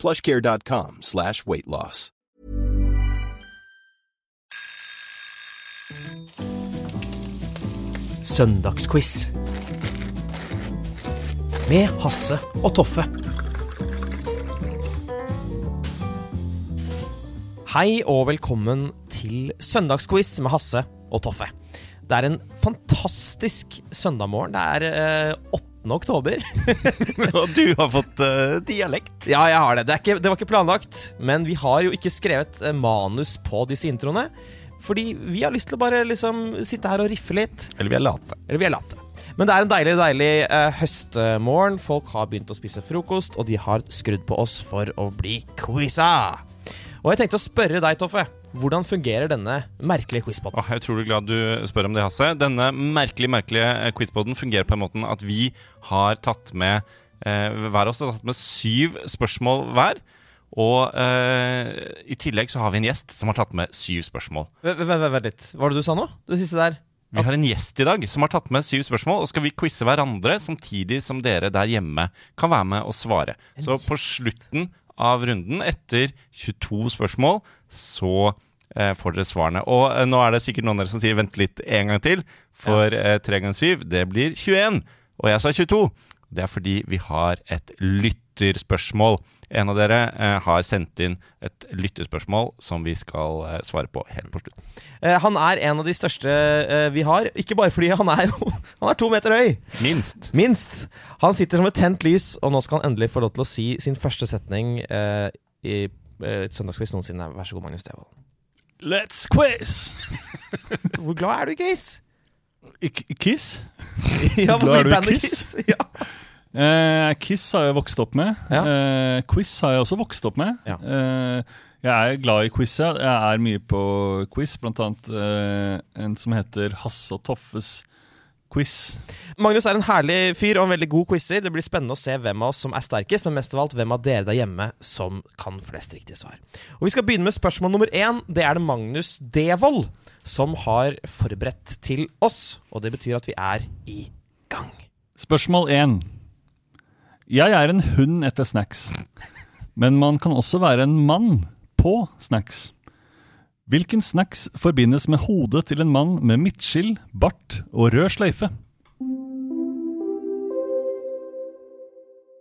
plushcare.com slash weight loss. Søndagsquiz. Med Hasse og Toffe. Hei og velkommen til Søndagsquiz med Hasse og Toffe. Det er en fantastisk søndagmorgen. Det er eh, 8. oktober. Og du har fått uh, dialekt. Ja, jeg har det. Det, ikke, det var ikke planlagt. Men vi har jo ikke skrevet eh, manus på disse introene. Fordi vi har lyst til å bare liksom sitte her og riffe litt. Eller vi er late. Eller vi er late. Men det er en deilig, deilig uh, høstmorgen. Folk har begynt å spise frokost, og de har skrudd på oss for å bli quiza. Og jeg tenkte å spørre deg, Toffe. Hvordan fungerer denne merkelige quizpoden? Oh, jeg er utrolig glad du spør om det, Hasse. Denne merkelige, merkelige eh, quizpoden fungerer på en måte at vi har tatt med eh, Hver oss har tatt med syv spørsmål hver. Og eh, i tillegg så har vi en gjest som har tatt med syv spørsmål. Vent litt. Hva var det du sa nå? Det siste der? Vi har en gjest i dag som har tatt med syv spørsmål, og skal vi quize hverandre samtidig som dere der hjemme kan være med og svare. Så på slutten av runden, etter 22 spørsmål, så eh, får dere svarene. Og eh, nå er det sikkert noen av dere som sier 'vent litt en gang til', for eh, 3 ganger 7, det blir 21. Og jeg sa 22. Det er fordi vi har et lytterspørsmål. En av dere eh, har sendt inn et lytterspørsmål som vi skal eh, svare på helt på slutt. Eh, han er en av de største eh, vi har. Ikke bare fordi han er jo Han er to meter høy! Minst. Minst. Han sitter som et tent lys, og nå skal han endelig få lov til å si sin første setning eh, i eh, Søndagsquiz noensinne. Vær så god, Magnus Devold. Let's quiz! Hvor glad er du, Kiss? I Kiss? ja, Glad er du i bandet Kiss? Ja. Eh, Kiss har jeg vokst opp med. Ja. Eh, quiz har jeg også vokst opp med. Ja. Eh, jeg er glad i quiz. Jeg er mye på quiz, blant annet en som heter Hasse og Toffes quiz. Magnus er en herlig fyr og en veldig god quizer. Det blir spennende å se hvem av oss som er sterkest, men mest av alt hvem av dere der hjemme som kan flest riktige svar. Og Vi skal begynne med spørsmål nummer én. Det er det Magnus Devold som har forberedt til oss. Og det betyr at vi er i gang. Spørsmål 1. Jeg er en hund etter snacks, men man kan også være en mann på snacks. Hvilken snacks forbindes med hodet til en mann med midtskill, bart og rød sløyfe?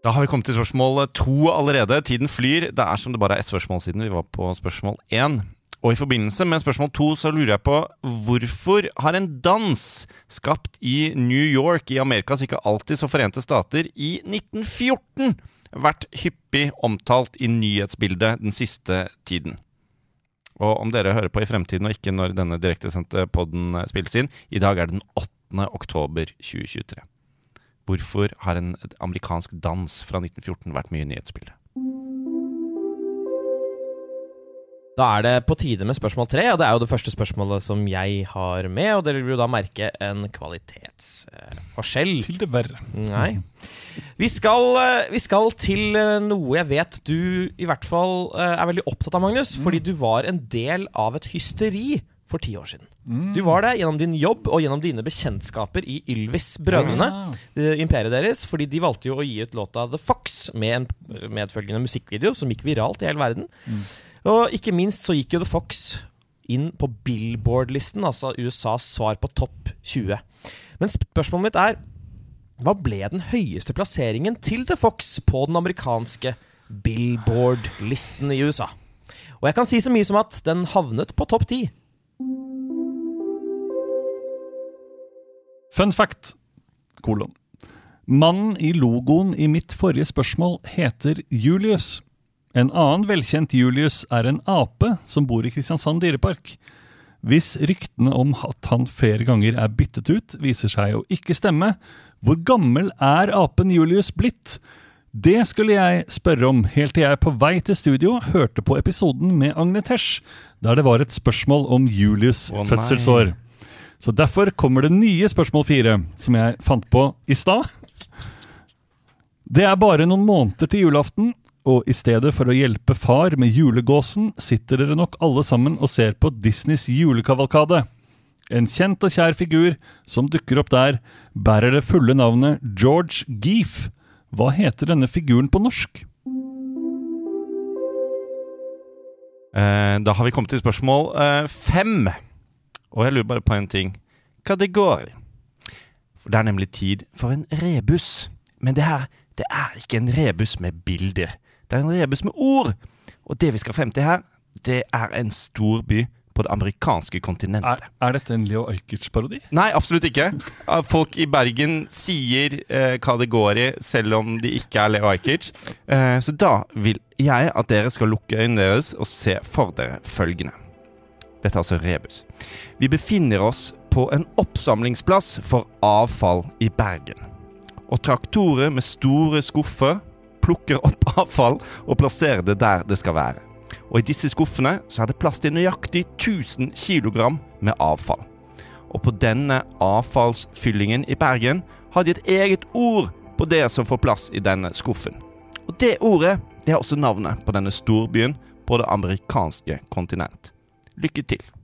Da har vi kommet til spørsmål to allerede. Tiden flyr. Det er som det bare er ett spørsmål siden vi var på spørsmål én. Og i forbindelse med spørsmål to så lurer jeg på hvorfor har en dans skapt i New York i Amerikas ikke alltid så forente stater i 1914 vært hyppig omtalt i nyhetsbildet den siste tiden? Og om dere hører på i fremtiden og ikke når denne direktesendte podden spilles inn, i dag er den 8. oktober 2023. Hvorfor har en amerikansk dans fra 1914 vært mye i nyhetsbildet? Da er det på tide med spørsmål tre, og det er jo det første spørsmålet som jeg har med. Og dere vil jo da merke en kvalitetsforskjell. Til det verre. Nei. Vi skal, eh, vi skal til eh, noe jeg vet du i hvert fall eh, er veldig opptatt av, Magnus. Fordi du var en del av et hysteri for ti år siden. Du var det gjennom din jobb og gjennom dine bekjentskaper i Ylvis-brødrene. Ja. Imperiet deres, fordi de valgte jo å gi ut låta The Fox med en medfølgende musikkvideo som gikk viralt i hele verden. Og ikke minst så gikk jo The Fox inn på Billboard-listen, altså USAs svar på topp 20. Men spørsmålet mitt er hva ble den høyeste plasseringen til The Fox på den amerikanske Billboard-listen i USA? Og jeg kan si så mye som at den havnet på topp 10. Fun fact, kolon. Mannen i logoen i mitt forrige spørsmål heter Julius. En annen velkjent Julius er en ape som bor i Kristiansand dyrepark. Hvis ryktene om at han flere ganger er byttet ut, viser seg å ikke stemme, hvor gammel er apen Julius blitt? Det skulle jeg spørre om helt til jeg på vei til studio hørte på episoden med Agne Tesh, der det var et spørsmål om Julius' oh, fødselsår. Så derfor kommer det nye spørsmål fire, som jeg fant på i stad. Det er bare noen måneder til julaften, og i stedet for å hjelpe far med julegåsen, sitter dere nok alle sammen og ser på Disneys julekavalkade. En kjent og kjær figur som dukker opp der, bærer det fulle navnet George Geef. Hva heter denne figuren på norsk? Eh, da har vi kommet til spørsmål eh, fem. Og jeg lurer bare på en ting. Hva det går? For det er nemlig tid for en rebus. Men det her, det er ikke en rebus med bilder. Det er en rebus med ord. Og det vi skal frem til her, det er en stor by på det amerikanske kontinentet. Er, er dette en Leo Ajkic-parodi? Nei, absolutt ikke. Folk i Bergen sier eh, hva det går i, selv om de ikke er Leo Ajkic. Eh, så da vil jeg at dere skal lukke øynene deres og se for dere følgende. Dette er altså rebus. Vi befinner oss på en oppsamlingsplass for avfall i Bergen. Og traktorer med store skuffer plukker opp avfall og plasserer det der det skal være. Og i disse skuffene så er det plass til nøyaktig 1000 kg med avfall. Og på denne avfallsfyllingen i Bergen har de et eget ord på det som får plass i denne skuffen. Og det ordet det er også navnet på denne storbyen på det amerikanske kontinent. Lykke til.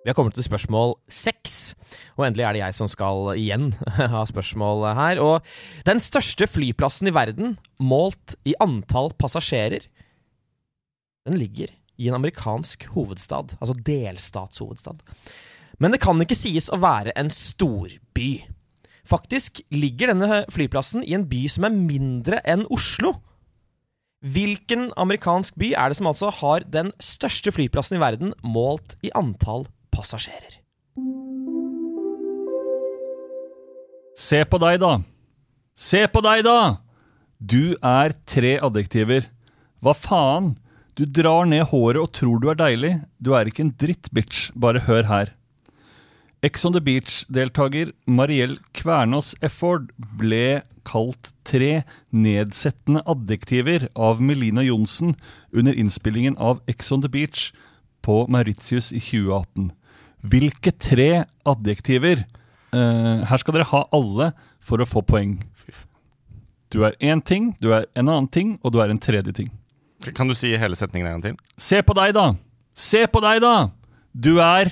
Vi har kommet til spørsmål seks, og endelig er det jeg som skal igjen ha spørsmål her. Og den største flyplassen i verden, målt i antall passasjerer, den ligger i en amerikansk hovedstad, altså delstatshovedstad. Men det kan ikke sies å være en storby. Faktisk ligger denne flyplassen i en by som er mindre enn Oslo. Hvilken amerikansk by er det som altså har den største flyplassen i verden målt i antall passasjerer? Se på deg, da! Se på deg, da! Du er tre adjektiver. Hva faen? Du drar ned håret og tror du er deilig. Du er ikke en dritt, bitch. Bare hør her. Ex on the Beach-deltaker Mariell Kvernås Efford ble kalt tre nedsettende adjektiver av Melina Johnsen under innspillingen av Ex on the Beach på Mauritius i 2018. Hvilke tre adjektiver? uh, her skal dere ha alle for å få poeng. Du er én ting, du er en annen ting, og du er en tredje ting. Kan du si hele setningen en gang til? Se på deg, da! Se på deg, da! Du er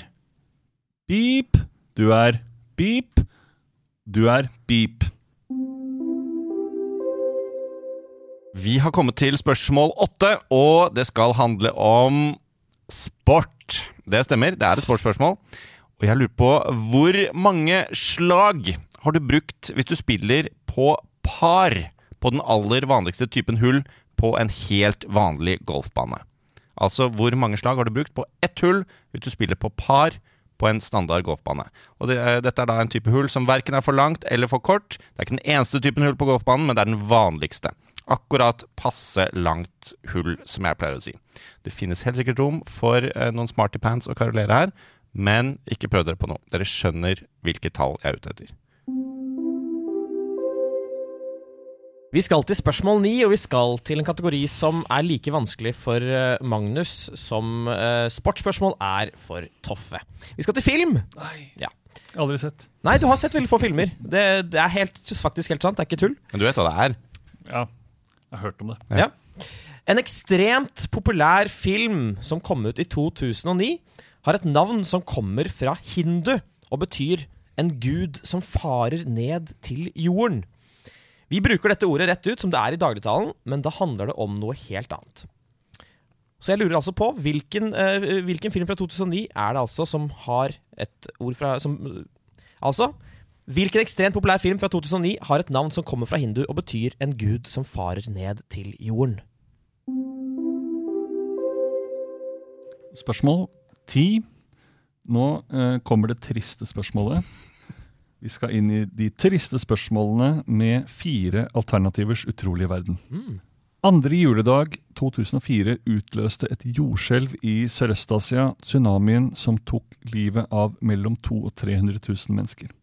Beep. Du er beep. Du er beep. Vi har kommet til spørsmål åtte, og det skal handle om sport. Det stemmer, det er et sportsspørsmål. Og jeg lurer på hvor mange slag har du brukt hvis du spiller på par på den aller vanligste typen hull på en helt vanlig golfbane? Altså hvor mange slag har du brukt på ett hull hvis du spiller på par på en standard golfbane. Og det, Dette er da en type hull som verken er for langt eller for kort. Det er ikke den eneste typen hull på golfbanen, men det er den vanligste. Akkurat passe langt hull, som jeg pleier å si. Det finnes helt sikkert rom for eh, noen smarty pants å karolere her, men ikke prøv dere på noe. Dere skjønner hvilke tall jeg er ute etter. Vi skal til spørsmål ni, og vi skal til en kategori som er like vanskelig for eh, Magnus som eh, sportsspørsmål er for Toffe. Vi skal til film. Nei. Ja. Aldri sett. Nei, du har sett veldig få filmer. Det, det er helt, faktisk helt sant. Det er ikke tull. Men du vet hva det er? Ja, jeg har hørt om det. Ja. En ekstremt populær film som kom ut i 2009, har et navn som kommer fra hindu og betyr en gud som farer ned til jorden. Vi bruker dette ordet rett ut som det er i dagligtalen, men da handler det om noe helt annet. Så jeg lurer altså på hvilken, eh, hvilken film fra 2009 er det altså som har et ord fra som, Altså, hvilken ekstremt populær film fra 2009 har et navn som kommer fra hindu og betyr en gud som farer ned til jorden? Spørsmål ti. Nå eh, kommer det triste spørsmålet. Vi skal inn i de triste spørsmålene med fire alternativers utrolige verden. Andre juledag 2004 utløste et jordskjelv i Sørøst-Asia tsunamien som tok livet av mellom 200 og 300 000 mennesker.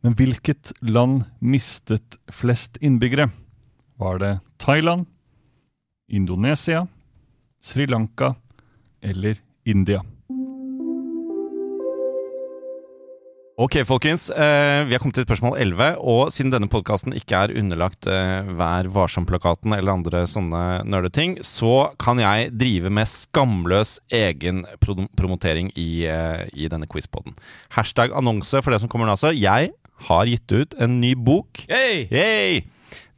Men hvilket land mistet flest innbyggere? Var det Thailand, Indonesia, Sri Lanka eller India? Ok, folkens. Eh, vi har kommet til spørsmål 11. Og siden denne podkasten ikke er underlagt eh, Vær varsom-plakaten eller andre sånne nerdeting, så kan jeg drive med skamløs egen promotering i, eh, i denne quizpoden. Hashtag annonse for det som kommer nå, altså. Jeg har gitt ut en ny bok. Yay! Yay!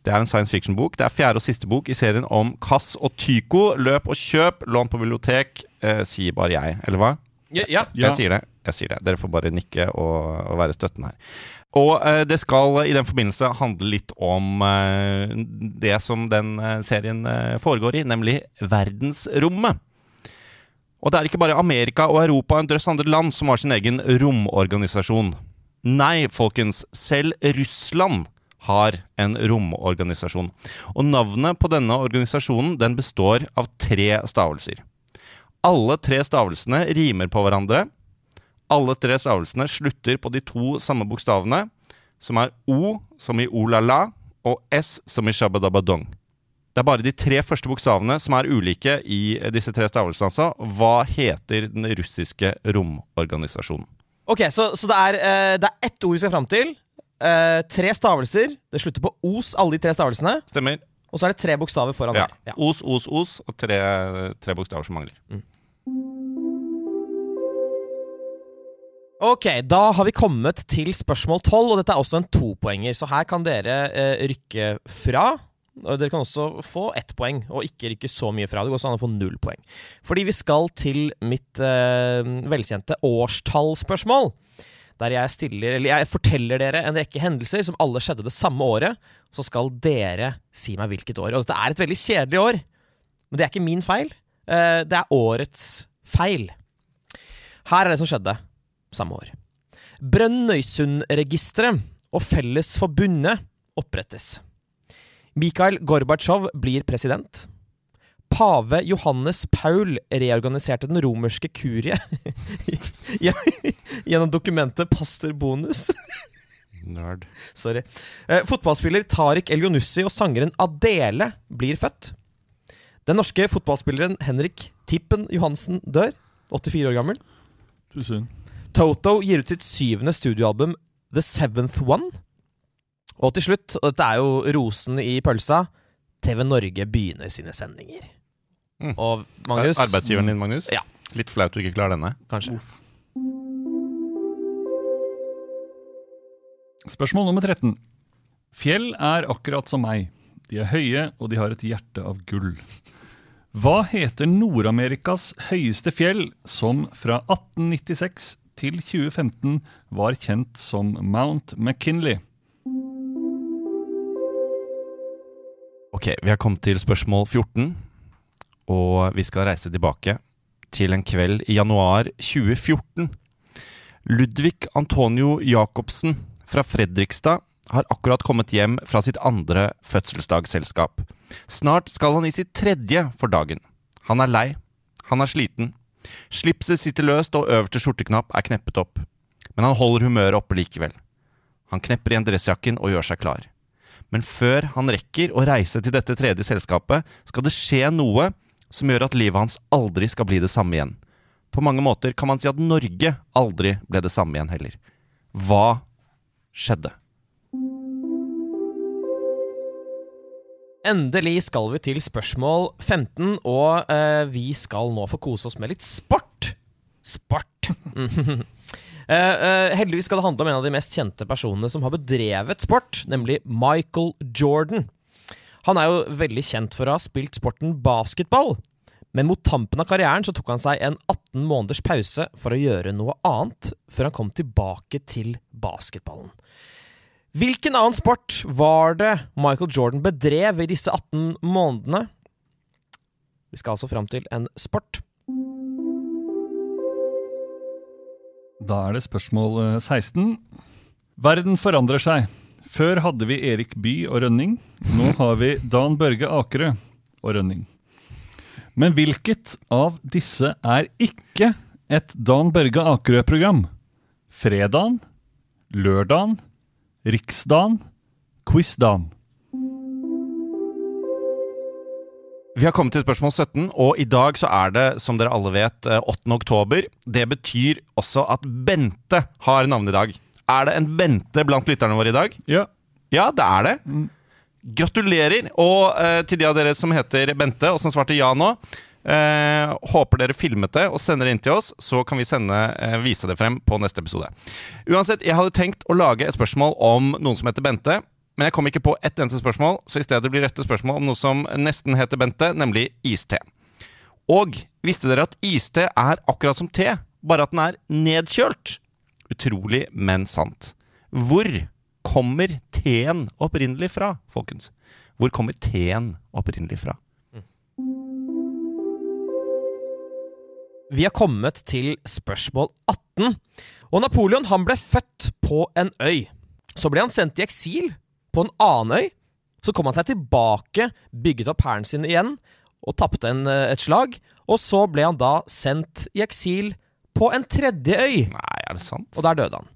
Det er en science fiction-bok. Det er fjerde og siste bok i serien om Kass og Tycho. Løp og kjøp, lån på bibliotek, eh, sier bare jeg. Eller hva? Ja, ja. Jeg sier det. jeg sier det. Dere får bare nikke og, og være støtten her. Og eh, det skal i den forbindelse handle litt om eh, det som den eh, serien eh, foregår i, nemlig verdensrommet. Og det er ikke bare Amerika og Europa og en drøss andre land som har sin egen romorganisasjon. Nei, folkens, selv Russland har en romorganisasjon. Og navnet på denne organisasjonen den består av tre stavelser. Alle tre stavelsene rimer på hverandre. Alle tre stavelsene slutter på de to samme bokstavene, som er O som i o-la-la og S som i shabadabadong. Det er bare de tre første bokstavene som er ulike i disse tre stavelsene. altså. Hva heter den russiske romorganisasjonen? Ok, Så, så det, er, uh, det er ett ord vi skal fram til. Uh, tre stavelser. Det slutter på os, alle de tre stavelsene. Stemmer. Og så er det tre bokstaver foran Ja. Ja. Os, os, os og tre, tre bokstaver som mangler. Ok, da har vi kommet til spørsmål 12, og dette er også en topoenger. Så her kan dere eh, rykke fra. Dere kan også få ett poeng, og ikke rykke så mye fra. Det går også an å få null poeng. Fordi vi skal til mitt eh, velkjente årstallspørsmål. Der jeg stiller jeg forteller dere en rekke hendelser som alle skjedde det samme året. Så skal dere si meg hvilket år. Og dette er et veldig kjedelig år. Men det er ikke min feil. Eh, det er årets feil. Her er det som skjedde samme år. Brønnøysundregisteret og Fellesforbundet opprettes. Mikhail Gorbatsjov blir president. Pave Johannes Paul reorganiserte den romerske kurie gjennom dokumentet Pastor Bonus. Nerd. Sorry. Eh, fotballspiller Tariq Elionussi og sangeren Adele blir født. Den norske fotballspilleren Henrik Tippen Johansen dør. 84 år gammel. Tusen. Toto gir ut sitt syvende studioalbum The Seventh One. Og til slutt, og dette er jo rosen i pølsa, TV Norge begynner sine sendinger. Mm. Og Magnus Arbeidsgiveren din, Magnus? Ja. Litt flaut du ikke klarer denne. Kanskje. Spørsmål nummer 13. Fjell er akkurat som meg. De er høye, og de har et hjerte av gull. Hva heter Nord-Amerikas høyeste fjell, som fra 1896 til 2015 var kjent som Mount McKinley? Ok, vi har kommet til spørsmål 14, og vi skal reise tilbake til en kveld i januar 2014. Ludvig Antonio Jacobsen fra Fredrikstad har akkurat kommet hjem fra sitt andre fødselsdagsselskap. Snart skal han i sitt tredje for dagen. Han er lei. Han er sliten. Slipset sitter løst, og øverste skjorteknapp er kneppet opp. Men han holder humøret oppe likevel. Han knepper igjen dressjakken og gjør seg klar. Men før han rekker å reise til dette tredje selskapet, skal det skje noe som gjør at livet hans aldri skal bli det samme igjen. På mange måter kan man si at Norge aldri ble det samme igjen heller. Hva skjedde? Endelig skal vi til spørsmål 15, og eh, vi skal nå få kose oss med litt sport. Sport. Eh, heldigvis skal det handle om en av de mest kjente personene som har bedrevet sport, nemlig Michael Jordan. Han er jo veldig kjent for å ha spilt sporten basketball. Men mot tampen av karrieren så tok han seg en 18 måneders pause for å gjøre noe annet, før han kom tilbake til basketballen. Hvilken annen sport var det Michael Jordan bedrev i disse 18 månedene? Vi skal altså fram til en sport. Da er det spørsmål eh, 16. Verden forandrer seg. Før hadde vi Erik Bye og Rønning. Nå har vi Dan Børge Akerø og Rønning. Men hvilket av disse er ikke et Dan Børge Akerø-program? Fredagen, lørdagen Riksdagen, Quizdagen. Vi har kommet til spørsmål 17, og i dag så er det, som dere alle vet, eh, 8. oktober. Det betyr også at Bente har navnedag. Er det en Bente blant lytterne våre i dag? Ja. Ja, det er det. Gratulerer! Og eh, til de av dere som heter Bente, og som svarte ja nå. Eh, håper dere filmet det og sender det inn til oss, så kan vi sende, eh, vise det frem på neste episode. Uansett, jeg hadde tenkt å lage et spørsmål om noen som heter Bente. Men jeg kom ikke på ett eneste spørsmål, så i stedet blir dette spørsmål om noe som nesten heter Bente, nemlig iste. Og visste dere at iste er akkurat som te, bare at den er nedkjølt? Utrolig, men sant. Hvor kommer teen opprinnelig fra, folkens? Hvor kommer teen opprinnelig fra? Vi har kommet til spørsmål 18. Og Napoleon han ble født på en øy. Så ble han sendt i eksil på en annen øy. Så kom han seg tilbake, bygget opp hæren sin igjen og tapte eh, et slag. Og så ble han da sendt i eksil på en tredje øy, Nei, er det sant? og der døde han.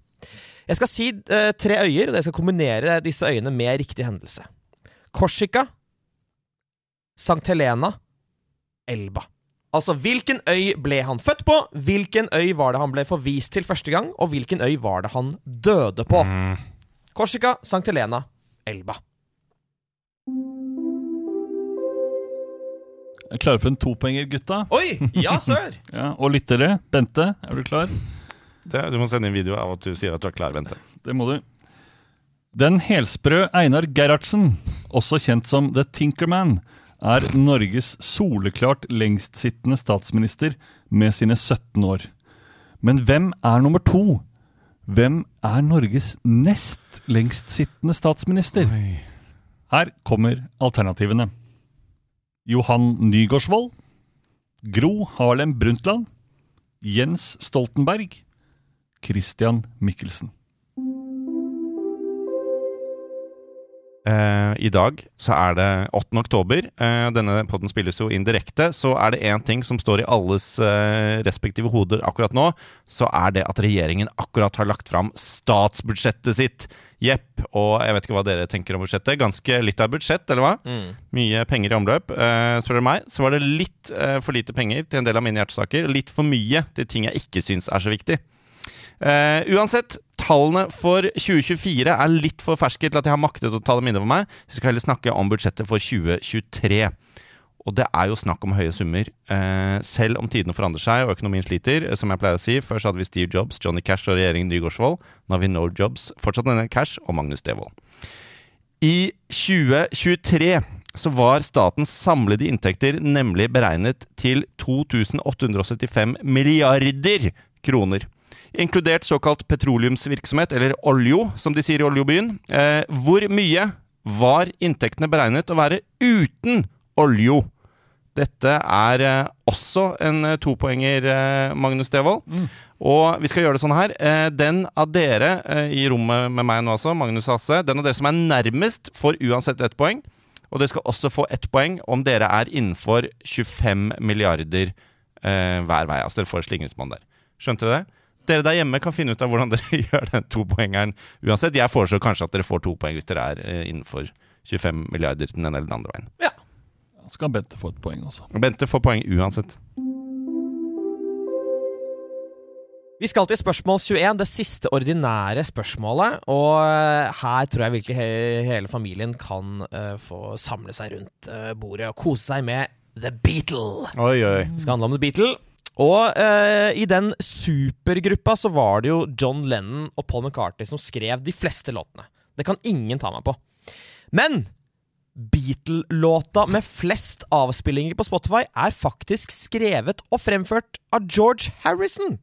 Jeg skal si eh, tre øyer, og jeg skal kombinere disse øyene med riktig hendelse. Korsika, Sankt Helena, Elba. Altså, hvilken øy ble han født på? Hvilken øy var det han ble forvist til første gang? Og hvilken øy var det han døde på? Mm. Korsika, Sankt Helena, Elba. Er klare for en topenger, gutta? Oi! Ja, sir! Ja, Og lyttere, Bente, er du klar? Det, du må sende inn video av at du sier at du er klar, Bente. Det må du. Den helsprø Einar Gerhardsen, også kjent som The Tinkerman, er Norges soleklart lengstsittende statsminister med sine 17 år. Men hvem er nummer to? Hvem er Norges nest lengstsittende statsminister? Her kommer alternativene. Johan Nygaardsvold, Gro Harlem Brundtland, Jens Stoltenberg, Christian Michelsen. Eh, I dag så er det 8. oktober. Uh, denne podden spilles jo inn direkte. Så er det én ting som står i alles uh, respektive hoder akkurat nå, så er det at regjeringen akkurat har lagt fram statsbudsjettet sitt. Jepp. Og jeg vet ikke hva dere tenker om budsjettet. Ganske litt av budsjett, eller hva? Mye penger i omløp. Uh, spør dere meg, så var det litt for lite penger til en del av mine hjertesaker. Litt for mye til ting jeg ikke syns er så viktig. Eh, uansett, tallene for 2024 er litt for ferske til at jeg har maktet å ta dem inne for meg. Vi skal heller snakke om budsjettet for 2023. Og det er jo snakk om høye summer. Uh, selv om tidene forandrer seg og økonomien sliter, eh, som jeg pleier å si. Før så hadde vi Steve Jobs, Johnny Cash og regjeringen Nygaardsvold. Nå har vi No Jobs, fortsatt denne Cash og Magnus Devold. I 2023 så var statens samlede inntekter nemlig beregnet til 2875 milliarder kroner. Inkludert såkalt petroleumsvirksomhet, eller oljo, som de sier i oljobyen. Eh, hvor mye var inntektene beregnet å være uten oljo? Dette er eh, også en eh, topoenger, eh, Magnus Devold. Og vi skal gjøre det sånn her. Eh, den av dere eh, i rommet med meg nå, altså, Magnus Hasse, den av dere som er nærmest, får uansett ett poeng. Og dere skal også få ett poeng om dere er innenfor 25 milliarder eh, hver vei. Altså dere får slingringsmonn der. Skjønte dere det? Dere der hjemme kan finne ut av hvordan dere gjør den topoengeren uansett. Jeg foreslår kanskje at dere får to poeng hvis dere er eh, innenfor 25 milliarder den ene eller den andre veien. Ja. Skal Bente få et poeng også. Bente får poeng uansett. Vi skal til spørsmål 21, det siste ordinære spørsmålet. Og eh, her tror jeg virkelig he hele familien kan uh, få samle seg rundt uh, bordet og kose seg med The Beatle. Oi, oi. Det skal handle om The Beatle. Og eh, i den supergruppa så var det jo John Lennon og Paul McCartney som skrev de fleste låtene. Det kan ingen ta meg på. Men Beatle-låta med flest avspillinger på Spotify er faktisk skrevet og fremført av George Harrison.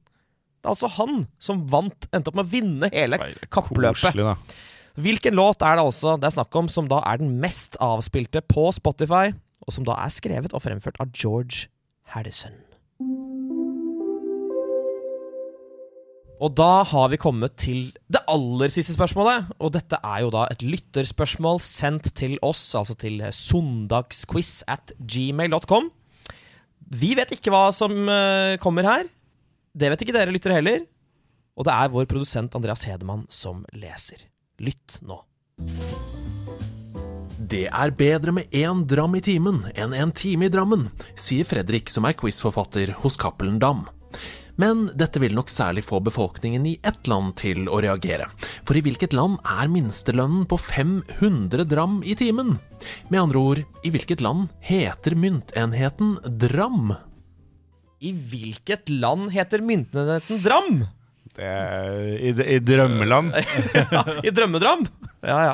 Det er altså han som vant, endte opp med å vinne hele kappløpet. Hvilken låt er det altså det er snakk om som da er den mest avspilte på Spotify, og som da er skrevet og fremført av George Harrison? Og da har vi kommet til det aller siste spørsmålet. Og dette er jo da et lytterspørsmål sendt til oss, altså til søndagsquiz at gmail.com. Vi vet ikke hva som eh, kommer her. Det vet ikke dere lyttere heller. Og det er vår produsent Andreas Hedemann som leser. Lytt nå. Det er bedre med én dram i timen enn en time i Drammen, sier Fredrik som er quizforfatter hos Cappelen Dam. Men dette vil nok særlig få befolkningen i ett land til å reagere. For i hvilket land er minstelønnen på 500 dram i timen? Med andre ord, i hvilket land heter myntenheten dram? I hvilket land heter myntenheten Dram? Det er i, I drømmeland. ja, I drømmedram? Ja, ja.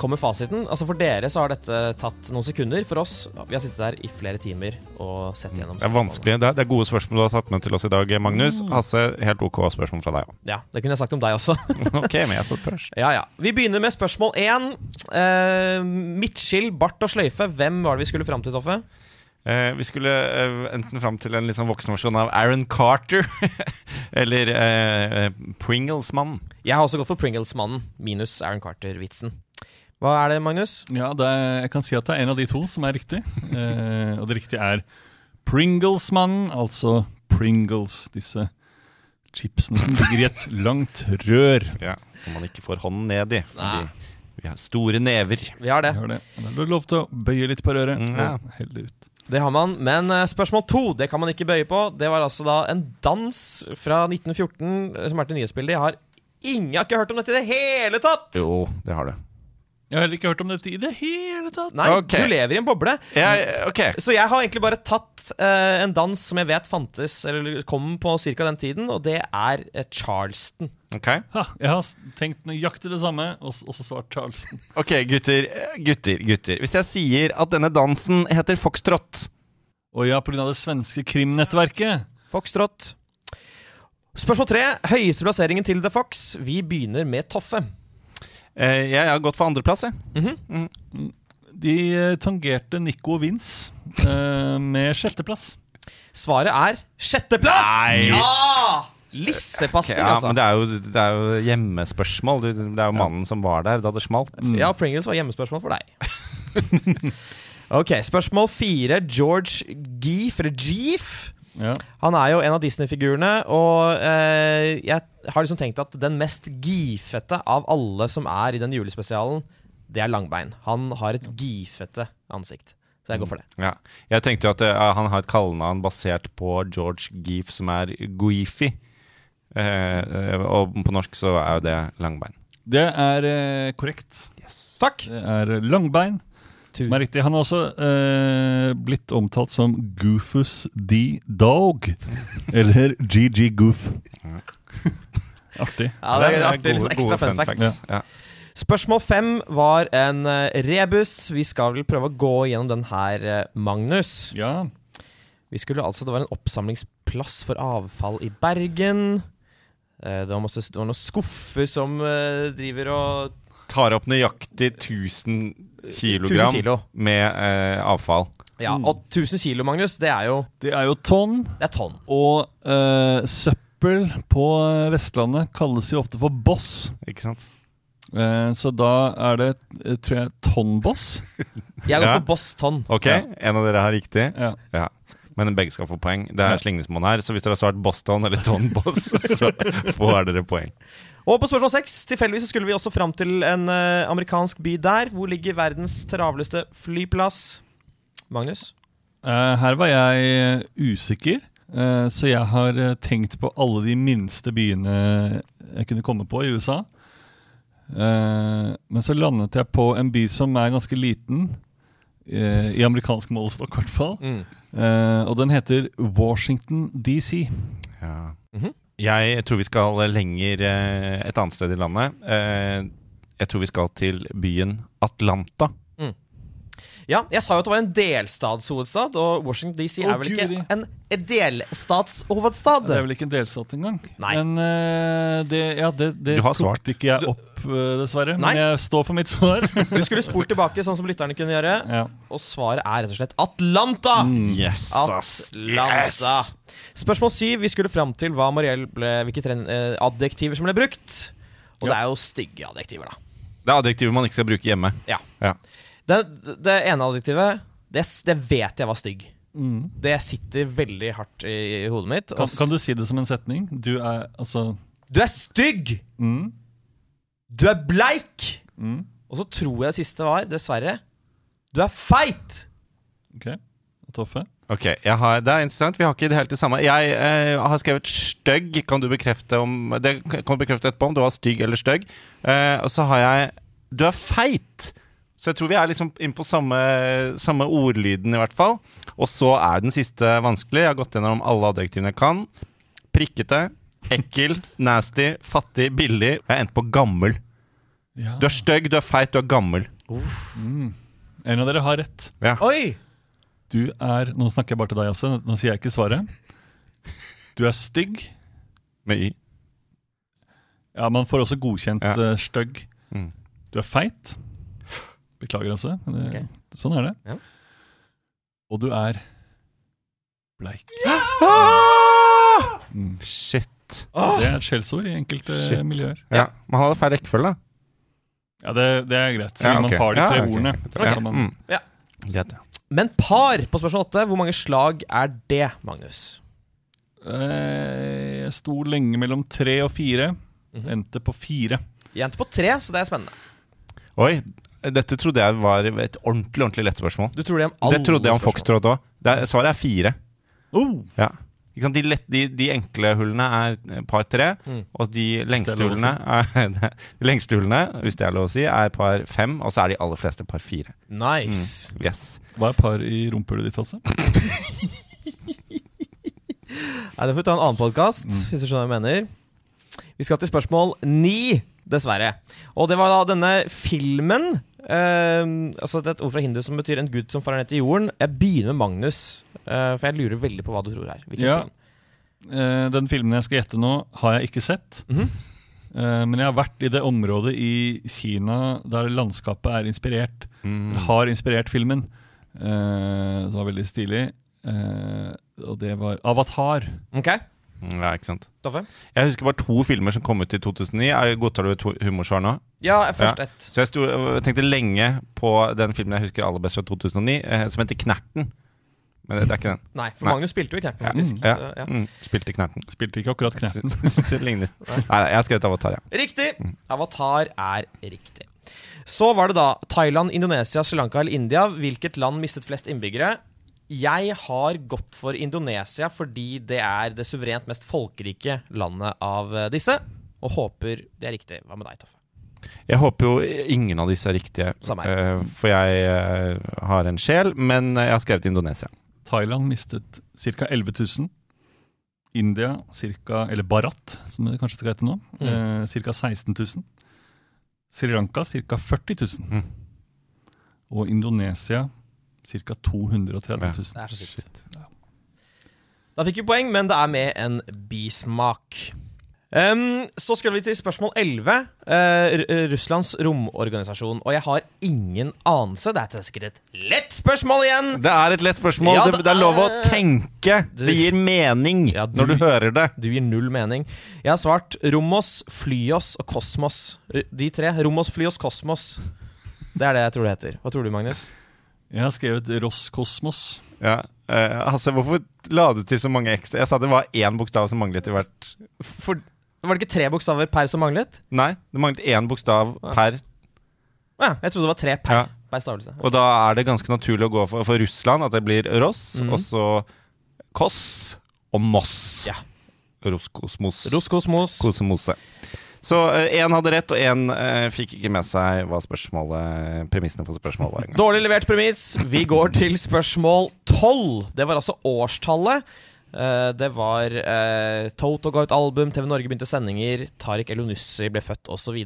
kommer fasiten. Altså For dere så har dette tatt noen sekunder. For oss, vi har sittet der i flere timer og sett gjennom Det er vanskelig. Det er, det er gode spørsmål du har tatt med til oss i dag, Magnus. Hasse, helt ok spørsmål fra deg òg. Ja, det kunne jeg sagt om deg også. ok, men jeg satt først. ja, ja. Vi begynner med spørsmål én. Uh, midtskill, bart og sløyfe. Hvem var det vi skulle fram til, Toffe? Uh, vi skulle uh, enten fram til en litt sånn voksen versjon av Aaron Carter. eller uh, Pringles-mannen. Jeg har også gått for Pringles-mannen, minus Aaron Carter-vitsen. Hva er det, Magnus? Ja, det er, jeg kan si at det er en av de to som er riktig. Eh, og det riktige er Pringles-mannen, altså Pringles. Disse chipsene som ligger i et langt rør. Ja, Som man ikke får hånden ned i. Fordi vi har store never. Vi har det. Gjør det. Da er det lov til å bøye litt på røret Mm, ja. og helle ut. Det har man. Men eh, spørsmål to det kan man ikke bøye på. Det var altså da en dans fra 1914 eh, som er til nyhetsbildet. Jeg har ingen jeg har ikke hørt om dette i det hele tatt! Jo, det har du. Jeg har ikke hørt om dette i det hele tatt. Nei, okay. du lever i en boble. Jeg, okay. Så jeg har egentlig bare tatt uh, en dans som jeg vet fantes, eller kom på ca. den tiden, og det er uh, Charleston. Okay. Ha, jeg har tenkt nøyaktig det samme, og så svart Charleston. Ok, gutter, gutter, gutter. Hvis jeg sier at denne dansen heter foxtrot Å ja, pga. det svenske krimnettverket. Foxtrot. Spørsmål tre. Høyeste plasseringen til The Fox. Vi begynner med Toffe. Eh, Jeg har gått for andreplass, jeg. De eh, tangerte Nico og Vince eh, med sjetteplass. Svaret er sjetteplass! Nei. Ja! Lissepasning, ja, altså. men det er, jo, det er jo hjemmespørsmål. Det er jo mannen som var der da det smalt. Ja, Pringles var hjemmespørsmål for deg. ok, spørsmål fire. George Geef, eller Geef. Ja. Han er jo en av Disney-figurene, og eh, jeg har liksom tenkt at den mest gifete av alle som er i den julespesialen, det er Langbein. Han har et gifete ansikt. Så jeg går for det. Ja. Jeg tenkte jo at eh, han har et kallenavn basert på George Geef, som er Guifi. Eh, eh, og på norsk så er jo det langbein. Det er eh, korrekt. Takk! Det er Langbein som er riktig. Han er også eh, blitt omtalt som Goofus D. Dog. Eller GG Goof. Artig. Ja, det er artig, liksom ekstra fun fun fact. facts. Ja. Spørsmål fem var en eh, rebus. Vi skal vel prøve å gå gjennom den her, eh, Magnus. Ja. Vi skulle altså, Det var en oppsamlingsplass for avfall i Bergen. Eh, Det var, masse, det var noen skuffer som driver og Tar opp nøyaktig 1000 kilogram 1000 kilo. med eh, avfall. Ja, Og 1000 kilo, Magnus, det er jo Det er jo tonn. Det er tonn. Og eh, søppel på eh, Vestlandet kalles jo ofte for boss. Ikke sant? Eh, så da er det, eh, tror jeg, tonnboss. Jeg går Ja. for Boss tonn. Ok, Ja. en av dere har riktig. Ja. Ja. Men begge skal få poeng. Det er slingringsmonn her, så hvis dere har svart Boston eller Ton Boss, så får dere poeng. Og på spørsmål seks tilfeldigvis skulle vi også fram til en eh, amerikansk by der. Hvor ligger verdens travleste flyplass? Magnus? Uh, her var jeg eh, usikker, uh, så jeg har tenkt på alle de minste byene jeg kunne komme på i USA. Uh, men så landet jeg på en by som er ganske liten, i amerikansk målestokk i hvert fall. Mm. Eh, og den heter Washington DC. Ja. Mhm. Jeg tror vi skal lenger eh, et annet sted i landet. Eh, Jeg tror vi skal til byen Atlanta. Ja, jeg sa jo at det var en delstatshovedstad, og Washington DC er vel ikke en delstatshovedstad? Det er vel ikke en delstat engang. Nei. Men uh, det, ja, det, det Du har svart. tok ikke jeg opp, uh, dessverre. Nei. Men jeg står for mitt svar. Du skulle spurt tilbake, sånn som lytterne kunne gjøre. ja. Og svaret er rett og slett Atlanta! Yes, Atlanta. Spørsmål syv. Vi skulle fram til hva Mariell ble, hvilke tre uh, adjektiver som ble brukt. Og det er jo stygge adjektiver, da. Det er adjektiver man ikke skal bruke hjemme. Ja. Ja. Det, det ene adjektivet, det, det vet jeg var stygg. Mm. Det sitter veldig hardt i, i hodet mitt. Kan, kan du si det som en setning? Du er altså Du er stygg! mm, Du er bleik! mm, Og så tror jeg det siste var, dessverre Du er feit! OK. Toffe? Ok, jeg har, Det er interessant. Vi har ikke det helt det samme. Jeg eh, har skrevet 'stygg'. Kan du bekrefte om Det kan du bekrefte etterpå om du var stygg eller stygg. Eh, og så har jeg 'du er feit'. Så jeg tror vi er liksom inn på samme, samme ordlyden, i hvert fall. Og så er den siste vanskelig. Jeg har gått gjennom alle adjektivene jeg kan. Prikkete, ekkel, nasty, fattig, billig. Jeg er endt på gammel. Ja. Du er stygg, du er feit, du er gammel. Mm. En av dere har rett. Ja. Oi! Du er Nå snakker jeg bare til deg også. Nå sier jeg ikke svaret. Du er stygg. Med i. Ja, man får også godkjent Ja. Uh, stygg. Mm. Du er feit. Beklager, altså. Det, okay. Sånn er det. Ja. Og du er bleik. Mm. Shit. Det er et skjellsord i enkelte Shit. miljøer. Ja, Man hadde feil rekkefølge, da. Ja, det, det er greit. Så Ja, okay. man har de Ja, tre ordene. Okay. Man, Mm. Ja. Greit, ja. Men par på spørsmål åtte. Hvor mange slag er det, Magnus? Eh, jeg sto lenge mellom tre og fire. Mhm. Endte på fire. Jeg endte på tre, så det er spennende. Oi, dette trodde jeg var et ordentlig ordentlig lett spørsmål. Du tror det om alle Det trodde jeg om. Foxtrot òg. Svaret er fire. Oh! Ja. Ikke sant? De, lett, de, de enkle hullene er par tre, Mm. og de lengste er hullene er, De lengste hullene, hvis det er lov å si, er par fem, og så er de aller fleste par fire. Nice. Mm. Yes. Hva er par i rumpehullet ditt, altså? Nei, det får vi ta en annen podkast, Mm. hvis du skjønner hva jeg mener. Vi skal til spørsmål ni, dessverre. Og det var da denne filmen eh, Altså det er et ord fra hindu som betyr 'en gud som farer ned til jorden'. Jeg begynner med Magnus, uh, for jeg lurer veldig på hva du tror her. Ja. film? Eh, den filmen jeg skal gjette nå, har jeg ikke sett. Mhm. Eh, men jeg har vært i det området i Kina der landskapet er inspirert. Mm. Har inspirert filmen. det som var veldig stilig. Eh, og det var Avatar. Ok, Mm, Ja, ikke sant. Toffe? Jeg husker bare to filmer som kom ut i 2009. Er Godtar du et humorsvar nå? Ja, først Ja. ett. Så jeg, sto, jeg tenkte lenge på den filmen jeg husker aller best fra 2009, eh, som heter Knerten. Men det, det er ikke den. Nei, for Nei. Magnus spilte jo i Knerten, faktisk. Ja. Så, ja. Mm. Spilte Knerten. Spilte ikke akkurat Knerten. det ligner. Nei, nei, jeg har skrevet Avatar, ja. Riktig! Avatar er riktig. Så var det da Thailand, Indonesia, Sri Lanka eller India. Hvilket land mistet flest innbyggere? Jeg har gått for Indonesia fordi det er det suverent mest folkerike landet av eh, disse. Og håper det er riktig. Hva med deg, Toffe? Jeg håper jo ingen av disse er riktige, Samme her. eh, for jeg eh, har en sjel, men jeg har skrevet Indonesia. Thailand mistet ca. 11 000. India ca. Eller Bharat, som det kanskje skal hete nå. Mm. Eh, ca. 16 000. Sri Lanka ca. 40 000. Mm. Og Indonesia ca. 230 000. Det er så sykt. Da fikk vi poeng, men det er med en bismak. Um, så skal vi til spørsmål 11. Uh, eh, Russlands romorganisasjon. Og jeg har ingen anelse. Det er sikkert et lett spørsmål igjen! Det er et lett spørsmål. Ja, det, det er lov å tenke. Du- Det gir mening Ja, du- når du hører det. Du gir null mening. Jeg har svart Romos, Flyos og Kosmos. De tre. Romos, Flyos, Kosmos. Det er det jeg tror det heter. Hva tror du, Magnus? Jeg har skrevet Roskosmos. Ja. Uh, Hasse, hvorfor la du til så mange ekstra? Jeg sa det var én bokstav som manglet i hvert For, var det ikke tre bokstaver per som manglet? Nei, det manglet én bokstav Ja. per. Ja, jeg trodde det var tre per, Ja. per stavelse. Og da er det ganske naturlig å gå for, for Russland at det blir Ross, Mhm. og så Koss og Moss. Ja. Roskosmos. Roskosmos. Kosemose. Så én hadde rett, og én fikk ikke med seg hva spørsmålet premissene for spørsmålet var. Dårlig levert premiss. Vi går til spørsmål 12. Det var altså årstallet. Eh, det var uh, Toto ga ut album, TV Norge begynte sendinger, Tariq Elionussi ble født osv.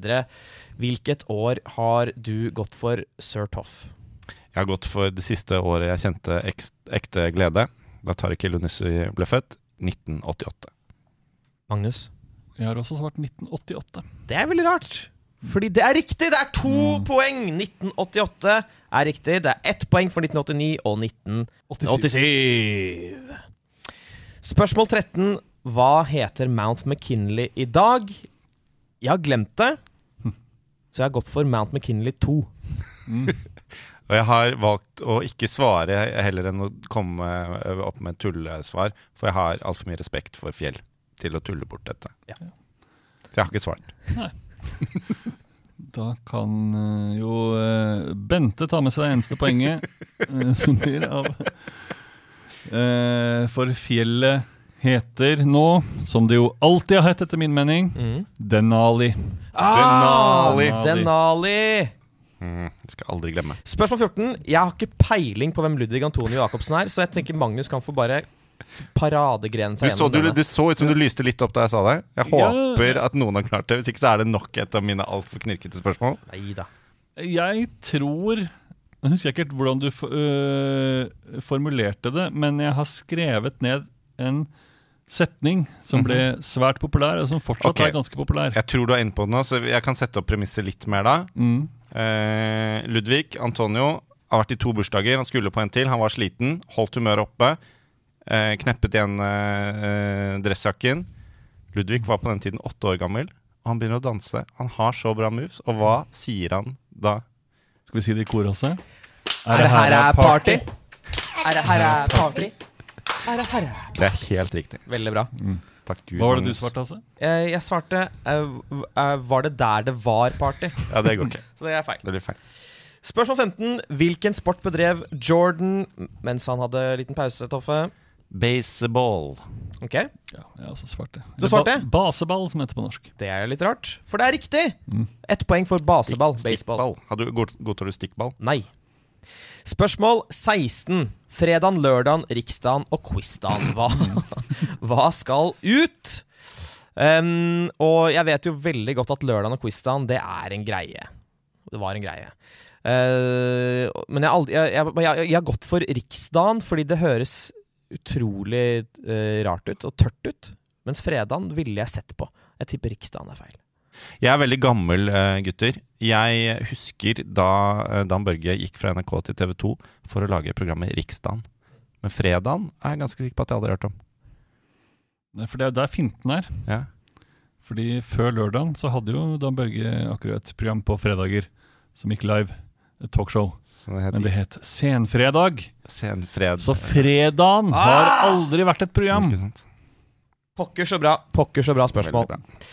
Hvilket år har du gått for Sir Toff? Jeg har gått for det siste året jeg kjente ek ekte glede. Da Tariq Elunussi ble født. 1988. Magnus? Jeg har også svart 1988. Det er veldig rart. Fordi det er riktig! Det er to poeng! 1988 er riktig. Det er ett poeng for 1989 og 1987. Spørsmål 13. Hva heter Mount McKinley i dag? Jeg har glemt det, så jeg har gått for Mount McKinley 2. Og jeg har valgt å ikke svare heller enn å komme opp med et tullesvar, for jeg har altfor mye respekt for fjell til å tulle bort dette. Ja. Så jeg har ikke svart. Nei. Da kan eh, jo eh, Bente ta med seg det eneste poenget eh, som blir av Eh, For fjellet heter nå, som det jo alltid har hett etter min mening, Denali. Ah, Denali. Denali! Mm, skal aldri glemme. Spørsmål 14. Jeg har ikke peiling på hvem Ludvig Antonio Jacobsen er, så jeg tenker Magnus kan få bare seg så, du, denne. du så ut som du lyste litt opp da jeg sa det. Jeg Ja. håper at noen har klart det. Hvis ikke så er det nok et av mine altfor knirkete spørsmål. Neida. Jeg tror Jeg husker ikke helt hvordan du øh, formulerte det, men jeg har skrevet ned en setning som ble svært populær, og som fortsatt okay. er ganske populær. Jeg tror du er inne på det nå, så jeg kan sette opp premisset litt mer da. Mm. Eh, Ludvig Antonio har vært i to bursdager. Han skulle på en til. Han var sliten. Holdt humøret oppe. Eh, kneppet igjen eh, eh, dressjakken. Ludvig var på den tiden åtte år gammel, og han begynner å danse. Han har så bra moves. Og hva sier han da? Skal vi si det i kor også? Er det her er party? Er det her er party? Er det her er Det er helt riktig. Veldig bra. Takk Gud. Hva var det du svarte, altså? Jeg, jeg svarte uh, eh, Var det der det var party? Ja, det går ikke. Så det er feil. Det blir feil. Spørsmål 15. Hvilken sport bedrev Jordan mens han hadde liten pause, Toffe? Baseball. Ok, Ja, jeg har også svart det. Du svarte? Ba baseball, som heter på norsk. Det er litt rart, for det er riktig! Ett poeng for baseball. Baseball. Stikkball. Hadde du god- godtar du stikkball? Nei. Spørsmål 16. Fredagen, lørdagen, riksdagen og quizdagen. Hva, hva skal ut? Um, og jeg vet jo veldig godt at lørdagen og quizdagen, det er en greie. Det var en greie. Eh, men jeg, har aldri, jeg, jeg, jeg, jeg har gått for riksdagen fordi det høres utrolig eh, rart ut og tørt ut. Mens fredagen ville jeg sett på. Jeg tipper riksdagen er feil. Jeg er veldig gammel, eh, gutter. Jeg husker da eh, Dan Børge gikk fra NRK til TV 2 for å lage programmet Riksdagen. Men fredagen er jeg ganske sikker på at jeg hadde hørt om. Nei, For det er der finten er. Ja. Fordi før lørdagen så hadde jo Dan Børge akkurat et program på fredager som gikk live. Et talkshow. Det Men det het Senfredag. Senfred. Så fredagen har aldri vært et program. Ikke sant? Pokker så bra. Pokker så bra spørsmål. Veldig bra.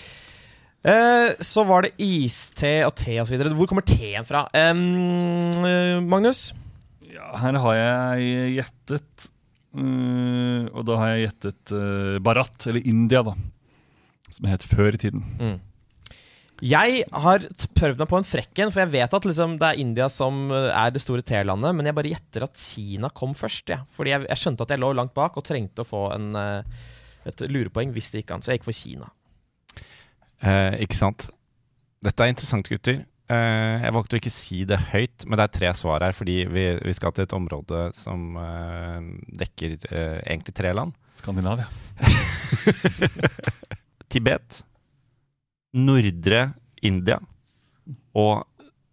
Eh, så var det iste og te osv. Hvor kommer teen fra? Eh, Magnus? Ja, her har jeg gjettet øh, Og da har jeg gjettet øh, Barat, eller India, da. Som het før i tiden. Jeg har prøvd meg på en frekken, for jeg vet at liksom, det er India som eh, er det store T-landet, men jeg bare gjetter at Kina kom først. Ja. Fordi jeg, jeg skjønte at jeg lå langt bak og trengte å få en, eh, et lurepoeng hvis det gikk an. Så jeg gikk for Kina. Eh, ikke sant? Dette er interessant, gutter. Eh, jeg valgte å ikke si det høyt, men det er tre svar her, fordi vi, vi skal til et område som eh, dekker eh, egentlig tre land. Skandinavia. Tibet, nordre India og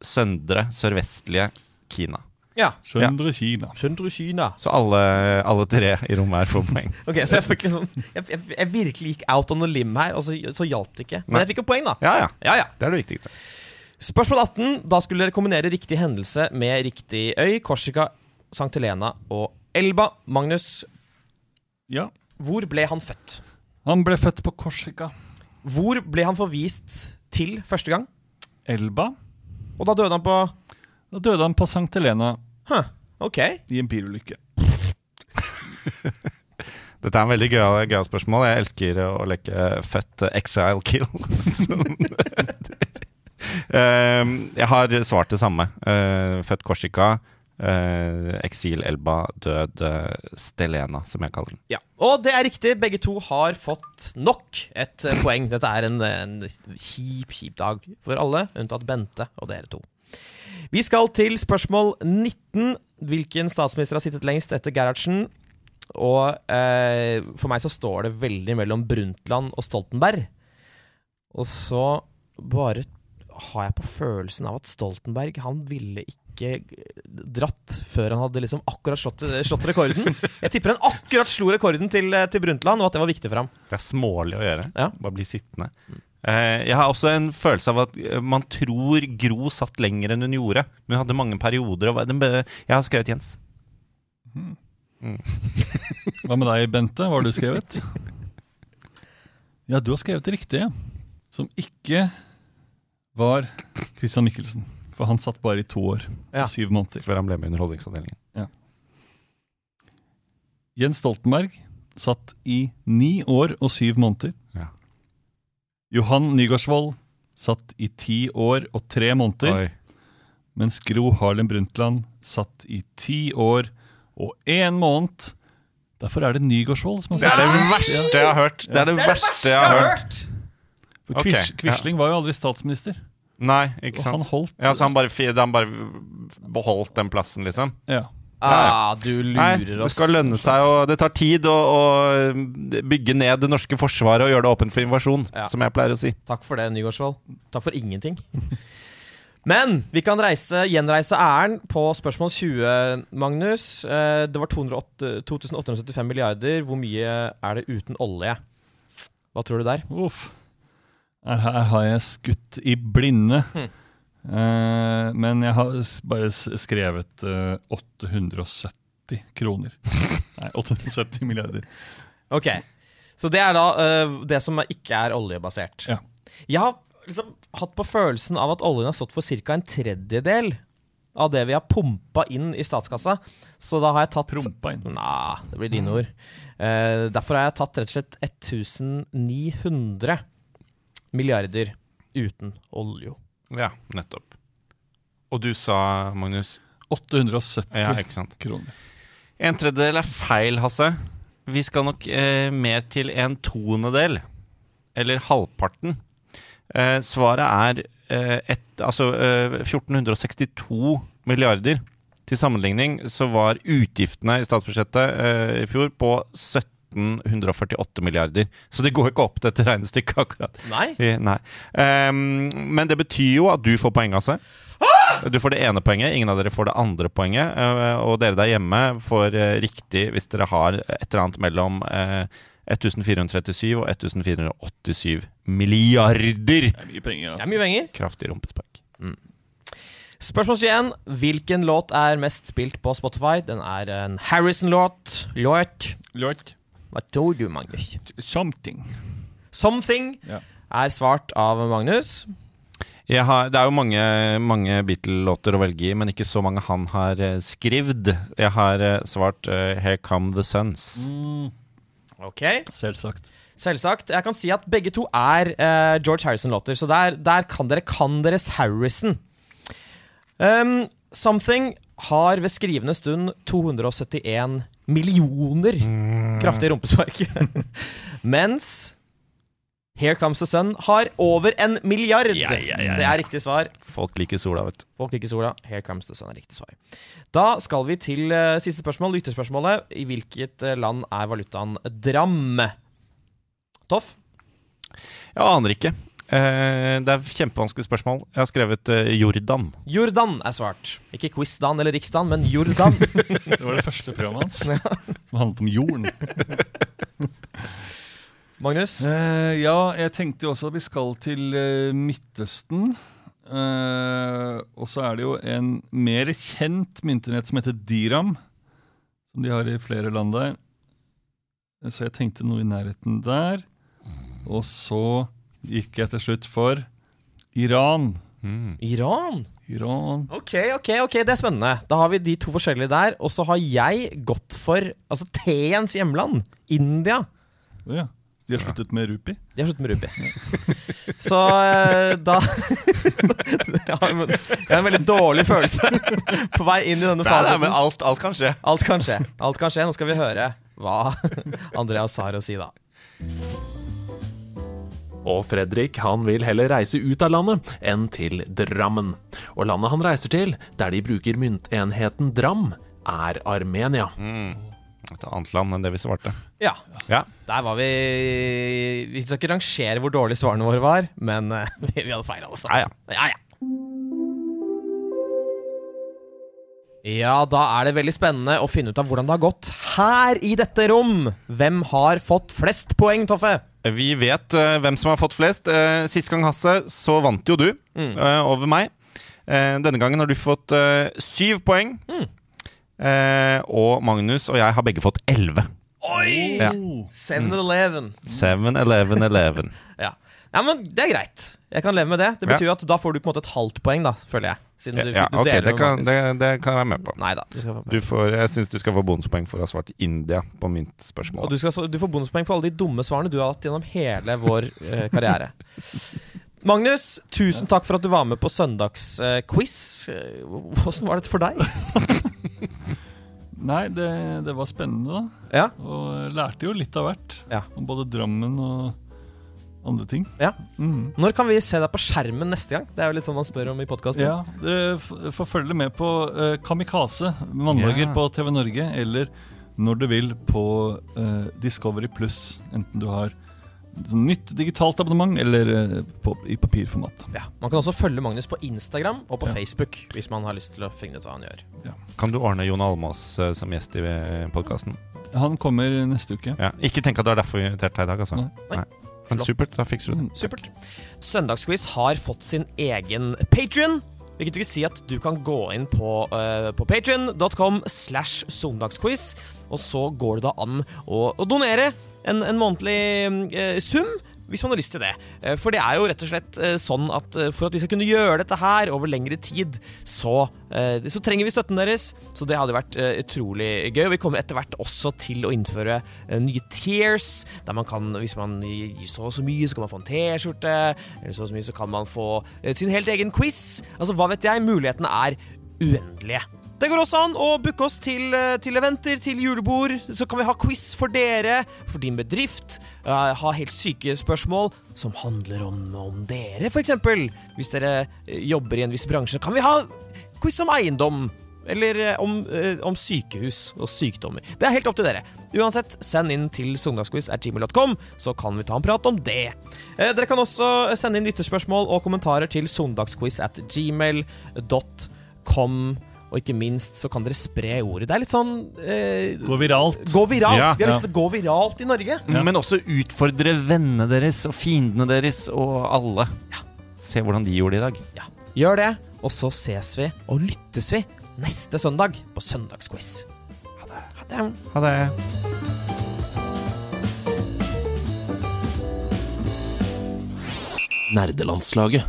søndre, sørvestlige Kina. Ja. Søndre Kina. Søndre Kina. Så alle, alle tre i rommet her får poeng. Ok, Så jeg fikk liksom Jeg, jeg, jeg virkelig gikk out on a limb her, og så, så hjalp det ikke. Men Nei. jeg fikk jo poeng, da. Ja, ja. Ja, ja. Det er det viktigste. Spørsmål 18. Da skulle dere kombinere riktig hendelse med riktig øy. Korsika, St. Helena og Elba. Magnus, Ja. hvor ble han født? Han ble født på Korsika. Hvor ble han forvist til første gang? Elba. Og da døde han på Da døde han på St. Helena Huh, ok. i en bilulykke. Dette er en veldig gøy, gøy, spørsmål. Jeg elsker å leke født exile kill. Ehm, jeg har svart det samme. Eh, født Korsika. Eh, Eksil-Elba, død eh, Stelena, som jeg kaller den. Ja, Og det er riktig. Begge to har fått nok et eh, poeng. Dette er en, en kjip, kjip dag for alle, unntatt Bente og dere to. Vi skal til spørsmål 19. Hvilken statsminister har sittet lengst etter Gerhardsen? Og for meg så står det veldig mellom Brundtland og Stoltenberg. Og så bare har jeg på følelsen av at Stoltenberg Han ville ikke dratt før han hadde liksom akkurat slått, slått rekorden. Jeg tipper han akkurat slo rekorden til, til Brundtland, og at det var viktig for ham. Det er smålig å gjøre. Ja. Bare bli sittende. Eh, jeg har også en følelse av at eh, man tror Gro satt lenger enn hun gjorde. Men hun hadde mange perioder. Jeg har skrevet Jens. Hva med deg, Bente? Hva har du skrevet? Ja, du har skrevet det riktige. Som ikke var Christian Michelsen. For han satt bare i to år Ja. og syv måneder. Før han ble med i Underholdningsavdelingen. Jens Stoltenberg satt i ni år og syv måneder. Ja. Johan Nygaardsvold satt i ti år og tre måneder. Oi. Mens Gro Harlem Brundtland satt i ti år og én måned. Derfor er det Nygaardsvold som har Det er det verste jeg har hørt! Det er det, verste jeg har hørt! For Quisling okay. ja. Var jo aldri statsminister. Nei, ikke sant? han holdt Ja, så han bare, han bare beholdt den plassen, liksom? Ja. Ah, du Nei, lurer det oss. skal lønne seg, og det tar tid å, å bygge ned det norske forsvaret og gjøre det åpent for invasjon, Ja. som jeg pleier å si. Takk for det, Nygaardsvold. Takk for ingenting. Men vi kan reise, gjenreise æren på spørsmål 20, Magnus. Eh, Det var 208 2875 milliarder. Hvor mye er det uten olje? Hva tror du der? Uff. Her, her har jeg skutt i blinde. Hm. Uh, men jeg har bare skrevet uh, 870 kroner. Nei, 870 milliarder. Ok, Så det er da uh, det som ikke er oljebasert. Ja. Jeg har liksom hatt på følelsen av at oljen har stått for ca. en tredjedel av det vi har pumpa inn i statskassa. Så da har jeg tatt Prompa inn. Nei, det blir dine ord. Eh, derfor har jeg tatt rett og slett 1900 milliarder uten olje. Ja, nettopp. Og du sa, Magnus 870 Ja, ikke sant. kroner. En tredjedel er feil, Hasse. Vi skal nok eh, mer til en tonedel. Eller halvparten. Eh, svaret er eh, et, altså, eh, 1462 milliarder. Til sammenligning så var utgiftene i statsbudsjettet eh, i fjor på 1748 milliarder. Så det går ikke opp, dette regnestykket, akkurat. Nei? Eh, Nei. Um, men det betyr jo at du får poeng, altså. Du får det ene poenget, ingen av dere får det andre poenget. eh, og dere der hjemme får eh, riktig hvis dere har et eller annet mellom eh, 1437 og 1487 milliarder. Det er mye penger, Det er altså. mye penger. Kraftig rumpespark. Spørsmål 21. Hvilken låt er mest spilt på Spotify? Den er en Harrison-låt. Låt. Lort. Hva tror du, Magnus? Something. Something Ja. er svart av Magnus. Jeg har, det er jo mange, mange Beatle-låter å velge i, men ikke så mange han har uh, skrevet. Jeg har eh, svart uh, 'Here Come The Sons'. Mm, Ok. selvsagt. Selvsagt. Jeg kan si at begge to er uh, George Harrison-låter, så der, der kan dere kan deres Harrison. Um, Something har ved skrivende stund 271 millioner kraftige rumpespark. Mens Here Comes the Sun har over en milliard. Ja, ja, ja, ja. Det er riktig svar. Folk liker sola, vet du. Folk liker sola. Here comes the sun er riktig svar. Da skal vi til uh, siste spørsmål, lytterspørsmålet. I hvilket eh, land er valutaen dram? Toff? Jeg aner ikke. Eh, det er kjempevanskelig spørsmål. Jeg har skrevet uh, Jordan. Jordan er svart. Ikke Quizdan eller Riksdan, men Jordan. Det var det første programmet hans. Som handlet om jorden. Magnus? Uh, ja, jeg tenkte jo også at vi skal til Midtøsten. Eh, og så er det jo en mer kjent myntenett som heter Diram. Som de har i flere land der. Så jeg tenkte noe i nærheten der. Og så gikk jeg til slutt for Iran. Iran? Iran Ok, ok, ok, det er spennende. Da har vi de to forskjellige der. Og så har jeg gått for altså teens hjemland, India. Ja. De har sluttet med Rupi. De har sluttet med rupi. Så eh, da Jeg har en- jeg har en veldig dårlig følelse på vei inn i denne fasen. men alt, alt kan skje. Alt kan skje. Alt kan skje. Nå skal vi høre hva Andreas har å si, da. Og Fredrik han vil heller reise ut av landet enn til Drammen. Og landet han reiser til, der de bruker myntenheten dram, er Armenia. Et annet land enn det vi svarte. Ja, Ja. der var vi Vi skal ikke rangere hvor dårlige svarene våre var, men eh, vi, vi hadde feil, altså. Ja, ja. Ja, ja. Ja, da er det veldig spennende å finne ut av hvordan det har gått her i dette rom. Hvem har fått flest poeng, Toffe? Vi vet uh, hvem som har fått flest. Uh, Sist gang, Hasse, så vant jo du eh, over meg. Denne gangen har du fått syv poeng. Eh, og Magnus og jeg har begge fått elleve. Oi! Ja. 7-Eleven. Seven, eleven, eleven. Ja. Ja, men det er greit. Jeg kan leve med det. Det betyr ja. at da får du på en måte et halvt poeng, da, føler jeg. Siden du, Ja, du ok, deler det kan, det, det kan jeg være med på. Neida. Du skal få Du får, jeg syns du skal få bonuspoeng for å ha svart India på mitt Og spørsmål. du, skal, du får bonuspoeng på alle de dumme svarene du har hatt gjennom hele vår uh, karriere. Magnus, tusen takk for at du var med på søndagsquiz. Uh, Åssen var dette for deg? Nei, det, det var spennende, da. Ja. Og lærte jo litt av hvert. Ja. Om både Drammen og andre ting. Ja. Mhm. Når kan vi se deg på skjermen neste gang? Det er jo litt sånn man spør om i podkasten. Ja, Dere får følge med på uh, Kamikaze mandager yeah. på TV Norge, eller når du vil på uh, Discovery Pluss. Enten du har sånn nytt digitalt abonnement eller eh, på, i papirformat. Ja. Man kan også følge Magnus på Instagram og på Ja. Facebook hvis man har lyst til å finne ut hva han gjør. Kan du ordne Jon Almås som gjest i podkasten? Han kommer neste uke. Ja. Ikke tenk at det er derfor vi inviterte deg i dag, altså. Nei. Men supert, da fikser du det. Supert. Søndagsquiz har fått sin egen Patrion. Hvilket vil si at du kan gå inn på, uh, på patrion.com slash søndagsquiz, og så går det da an å, å donere en, en månedlig uh, sum. Hvis man har lyst til det. Eh, For det er jo rett og slett eh, sånn at eh, for at vi skal kunne gjøre dette her over lengre tid, så, så trenger vi støtten deres. Så det hadde vært utrolig gøy. Og vi kommer etter hvert også til å innføre nye tears, der man kan, hvis man gir så og så mye, så kan man få en T-skjorte, eller så og så mye, så kan man få sin helt egen quiz. Altså, hva vet jeg? Mulighetene er uendelige. Det går også an å booke oss til, eh, til eventer, til julebord. Så kan vi ha quiz for dere, for din bedrift. eh, ha helt syke spørsmål som handler om, om dere, f.eks. Hvis dere eh, jobber i en viss bransje, kan vi ha quiz om eiendom. Eller om, om sykehus og sykdommer. Det er helt opp til dere. Uansett, send inn til søndagsquiz.gmail.com, så kan vi ta en prat om det. Dere kan også sende inn lytterspørsmål og kommentarer til søndagsquiz at gmail.com. Og ikke minst så kan dere spre ordet. Det er litt sånn eh, Gå viralt. Gå viralt! Ja, vi har ja. lyst til å gå viralt i Norge. Men også utfordre vennene deres og fiendene deres og alle. Se hvordan de gjorde det i dag. Ja, Gjør det, og så ses vi og lyttes vi neste søndag på Søndagsquiz. Ha det. Ha det. Ha det. Nerdelandslaget.